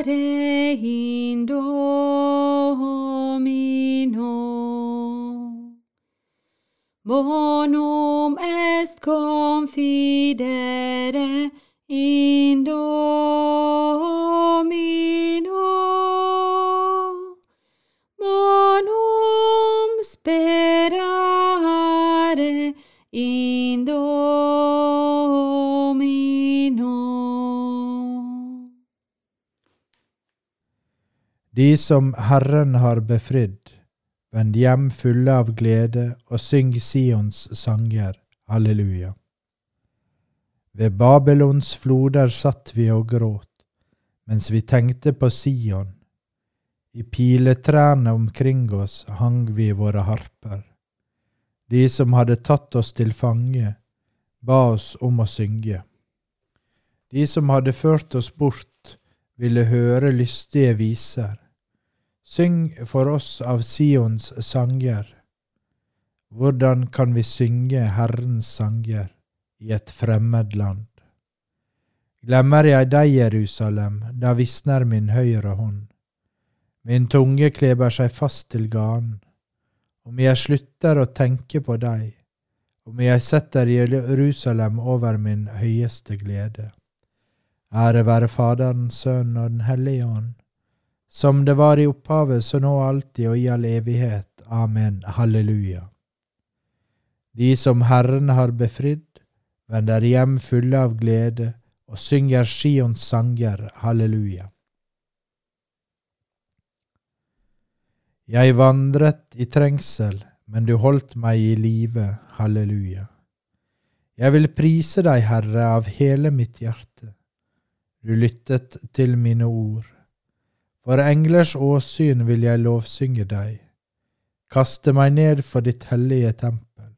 Sperare in Domino. Bonum est confidere in De som Herren har befridd, vend hjem fulle av glede og syng Sions sanger. Halleluja. Ved Babylons floder satt vi og gråt, mens vi tenkte på Sion. I piletrærne omkring oss hang vi våre harper. De som hadde tatt oss til fange, ba oss om å synge. De som hadde ført oss bort, ville høre lystige viser. Syng for oss av Sions sanger. Hvordan kan vi synge Herrens sanger i et fremmed land? Glemmer jeg deg, Jerusalem, da visner min høyre hånd. Min tunge kleber seg fast til ganen. Om jeg slutter å tenke på deg, om jeg setter Jerusalem over min høyeste glede. Ære være Faderen, Sønnen og Den hellige ånd, som det var i opphavet, så nå alltid og i all evighet. Amen. Halleluja. De som Herren har befridd, vender hjem fulle av glede og synger Sions sanger. Halleluja. Jeg vandret i trengsel, men du holdt meg i live. Halleluja. Jeg vil prise deg, Herre, av hele mitt hjerte. Du lyttet til mine ord. For englers åsyn vil jeg lovsynge deg, kaste meg ned for ditt hellige tempel.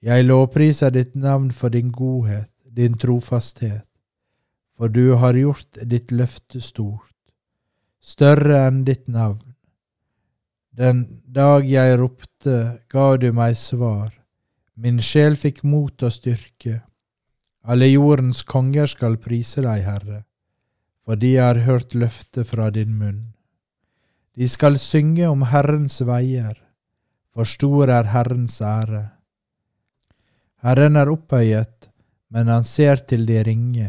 Jeg lovpriser ditt navn for din godhet, din trofasthet, for du har gjort ditt løfte stort, større enn ditt navn. Den dag jeg ropte, ga du meg svar, min sjel fikk mot og styrke. Alle jordens konger skal prise deg, Herre, for de har hørt løftet fra din munn. De skal synge om Herrens veier, for stor er Herrens ære. Herren er opphøyet, men han ser til de ringe,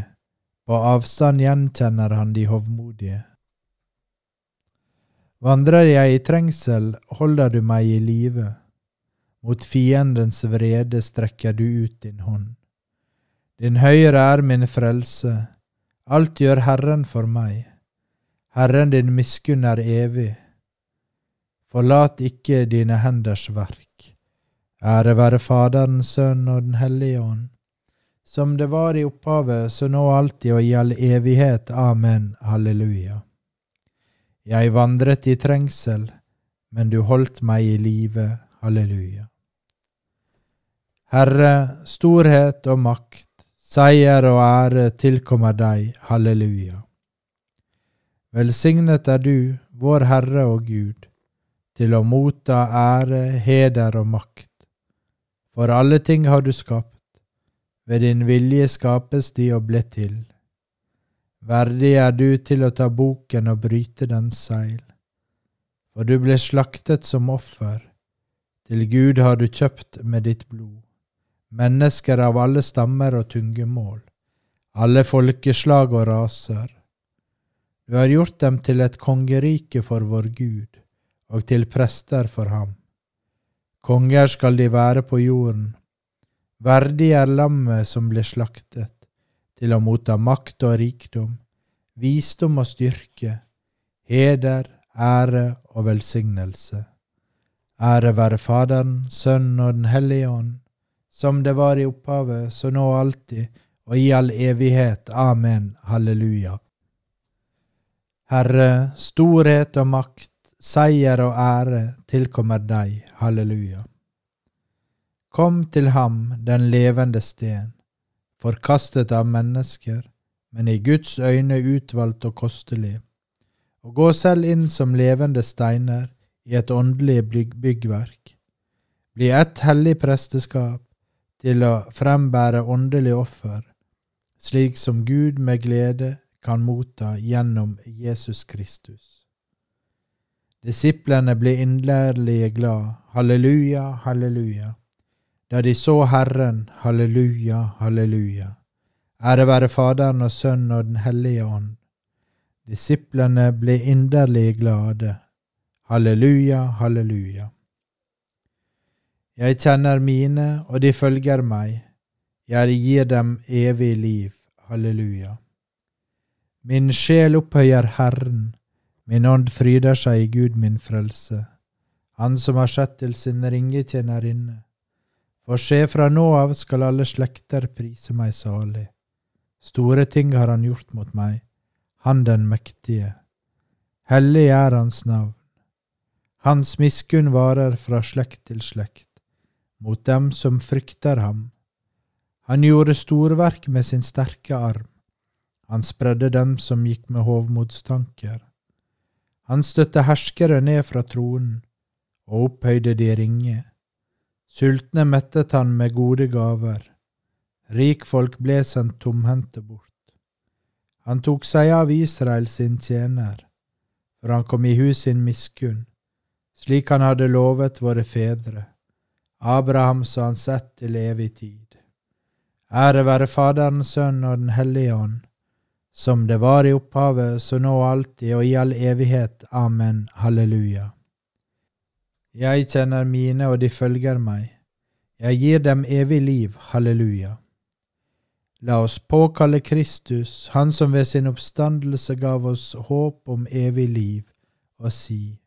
på avstand gjenkjenner han de hovmodige. Vandrer jeg i trengsel, holder du meg i live. Mot fiendens vrede strekker du ut din hånd. Din høyre er min frelse, alt gjør Herren for meg. Herren din miskunn er evig. Forlat ikke dine henders verk. Ære være Faderens Sønn og Den hellige ånd, som det var i opphavet, så nå alltid og i all evighet. Amen. Halleluja. Jeg vandret i trengsel, men du holdt meg i live. Halleluja. Herre, storhet og makt, seier og ære tilkommer deg. Halleluja. Velsignet er du, vår Herre og Gud, til å motta ære, heder og makt. For alle ting har du skapt, ved din vilje skapes de og ble til. Verdig er du til å ta boken og bryte dens seil. For du ble slaktet som offer, til Gud har du kjøpt med ditt blod, mennesker av alle stammer og tungemål, alle folkeslag og raser. Du har gjort dem til et kongerike for vår Gud, og til prester for ham. Konger skal de være på jorden. Verdig er lammet som ble slaktet, til å motta makt og rikdom, visdom og styrke, heder, ære og velsignelse. Ære være Faderen, Sønnen og Den hellige ånd, som det var i opphavet, så nå og alltid, og i all evighet. Amen. Halleluja. Herre, storhet og makt, seier og ære tilkommer deg. Halleluja. Kom til ham, den levende sten, forkastet av mennesker, men i Guds øyne utvalgt og kostelig, og gå selv inn som levende steiner i et åndelig byggverk. Bli ett hellig presteskap til å frembære åndelig offer, slik som Gud med glede kan motta gjennom Jesus Kristus. Disiplene ble inderlig glad. Halleluja, halleluja. Da de så Herren, halleluja, halleluja. Ære være Faderen og Sønnen og Den hellige ånd. Disiplene ble inderlig glade. Halleluja, halleluja. Jeg kjenner mine, og de følger meg. Jeg gir dem evig liv. Halleluja. Min sjel opphøyer Herren, min ånd fryder seg i Gud min frelse, Han som har sett til sin ringetjenerinne. For se, fra nå av skal alle slekter prise meg salig. Store ting har han gjort mot meg, han den mektige. Hellig er hans navn. Hans miskunn varer fra slekt til slekt, mot dem som frykter ham. Han gjorde storverk med sin sterke arm. Han spredde dem som gikk med hovmodstanker. Han støtte herskere ned fra tronen og opphøyde de ringe. Sultne mettet han med gode gaver. Rikfolk ble sendt tomhendte bort. Han tok seg av Israel sin tjener, for han kom i hus sin miskunn, slik han hadde lovet våre fedre, Abraham så han sett til evig tid. Ære være Faderen, Sønnen og Den hellige ånd, som det var i opphavet, så nå og alltid og i all evighet. Amen. Halleluja. Jeg kjenner mine, og de følger meg. Jeg gir dem evig liv. Halleluja. La oss påkalle Kristus, Han som ved sin oppstandelse gav oss håp om evig liv, og si,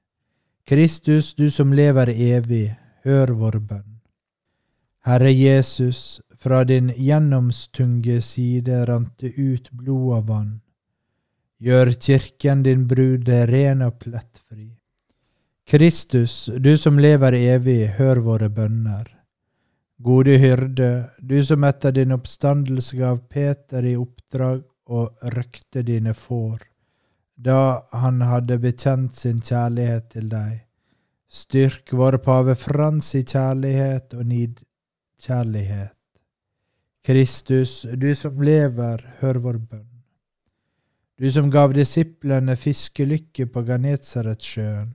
Kristus, du som lever evig, hør vår bønn. Herre Jesus, fra din gjennomstunge side rant det ut blod og vann. Gjør kirken din brud ren og plettfri. Kristus, du som lever evig, hør våre bønner. Gode hyrde, du som etter din oppstandelse gav Peter i oppdrag å røkte dine får, da han hadde bekjent sin kjærlighet til deg. Styrk vår pave Frans i kjærlighet og nidkjærlighet. Kristus, du som lever, hør vår bønn. Du som gav disiplene fiskelykke på Ganetsaretsjøen,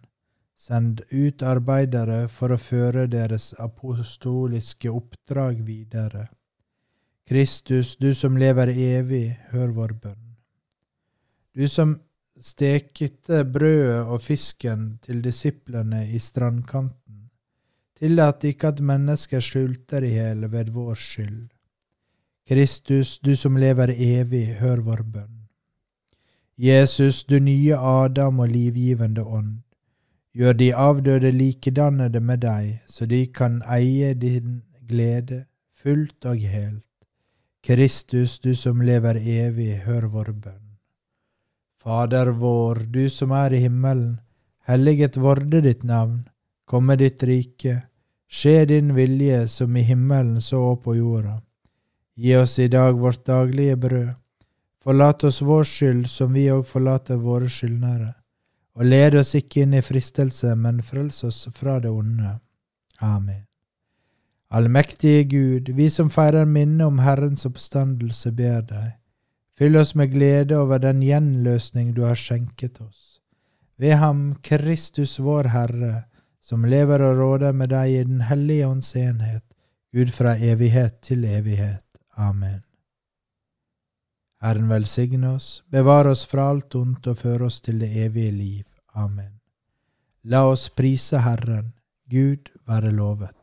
send ut arbeidere for å føre deres apostoliske oppdrag videre. Kristus, du som lever evig, hør vår bønn. Du som stekte brødet og fisken til disiplene i strandkanten, tillat ikke at mennesker sulter i hjel ved vår skyld. Kristus, du som lever evig, hør vår bønn. Jesus, du nye Adam og livgivende ånd, gjør de avdøde likedannede med deg, så de kan eie din glede fullt og helt. Kristus, du som lever evig, hør vår bønn. Fader vår, du som er i himmelen, helliget vorde ditt navn, komme ditt rike, skje din vilje som i himmelen så på jorda. Gi oss i dag vårt daglige brød. Forlat oss vår skyld som vi òg forlater våre skyldnere. Og led oss ikke inn i fristelse, men frels oss fra det onde. Amen. Allmektige Gud, vi som feirer minnet om Herrens oppstandelse, ber deg. Fyll oss med glede over den gjenløsning du har skjenket oss. Ved ham Kristus vår Herre, som lever og råder med deg i Den hellige ånds enhet, Gud fra evighet til evighet. Amen. Herren velsigne oss, bevare oss fra alt ondt og føre oss til det evige liv. Amen. La oss prise Herren, Gud være lovet.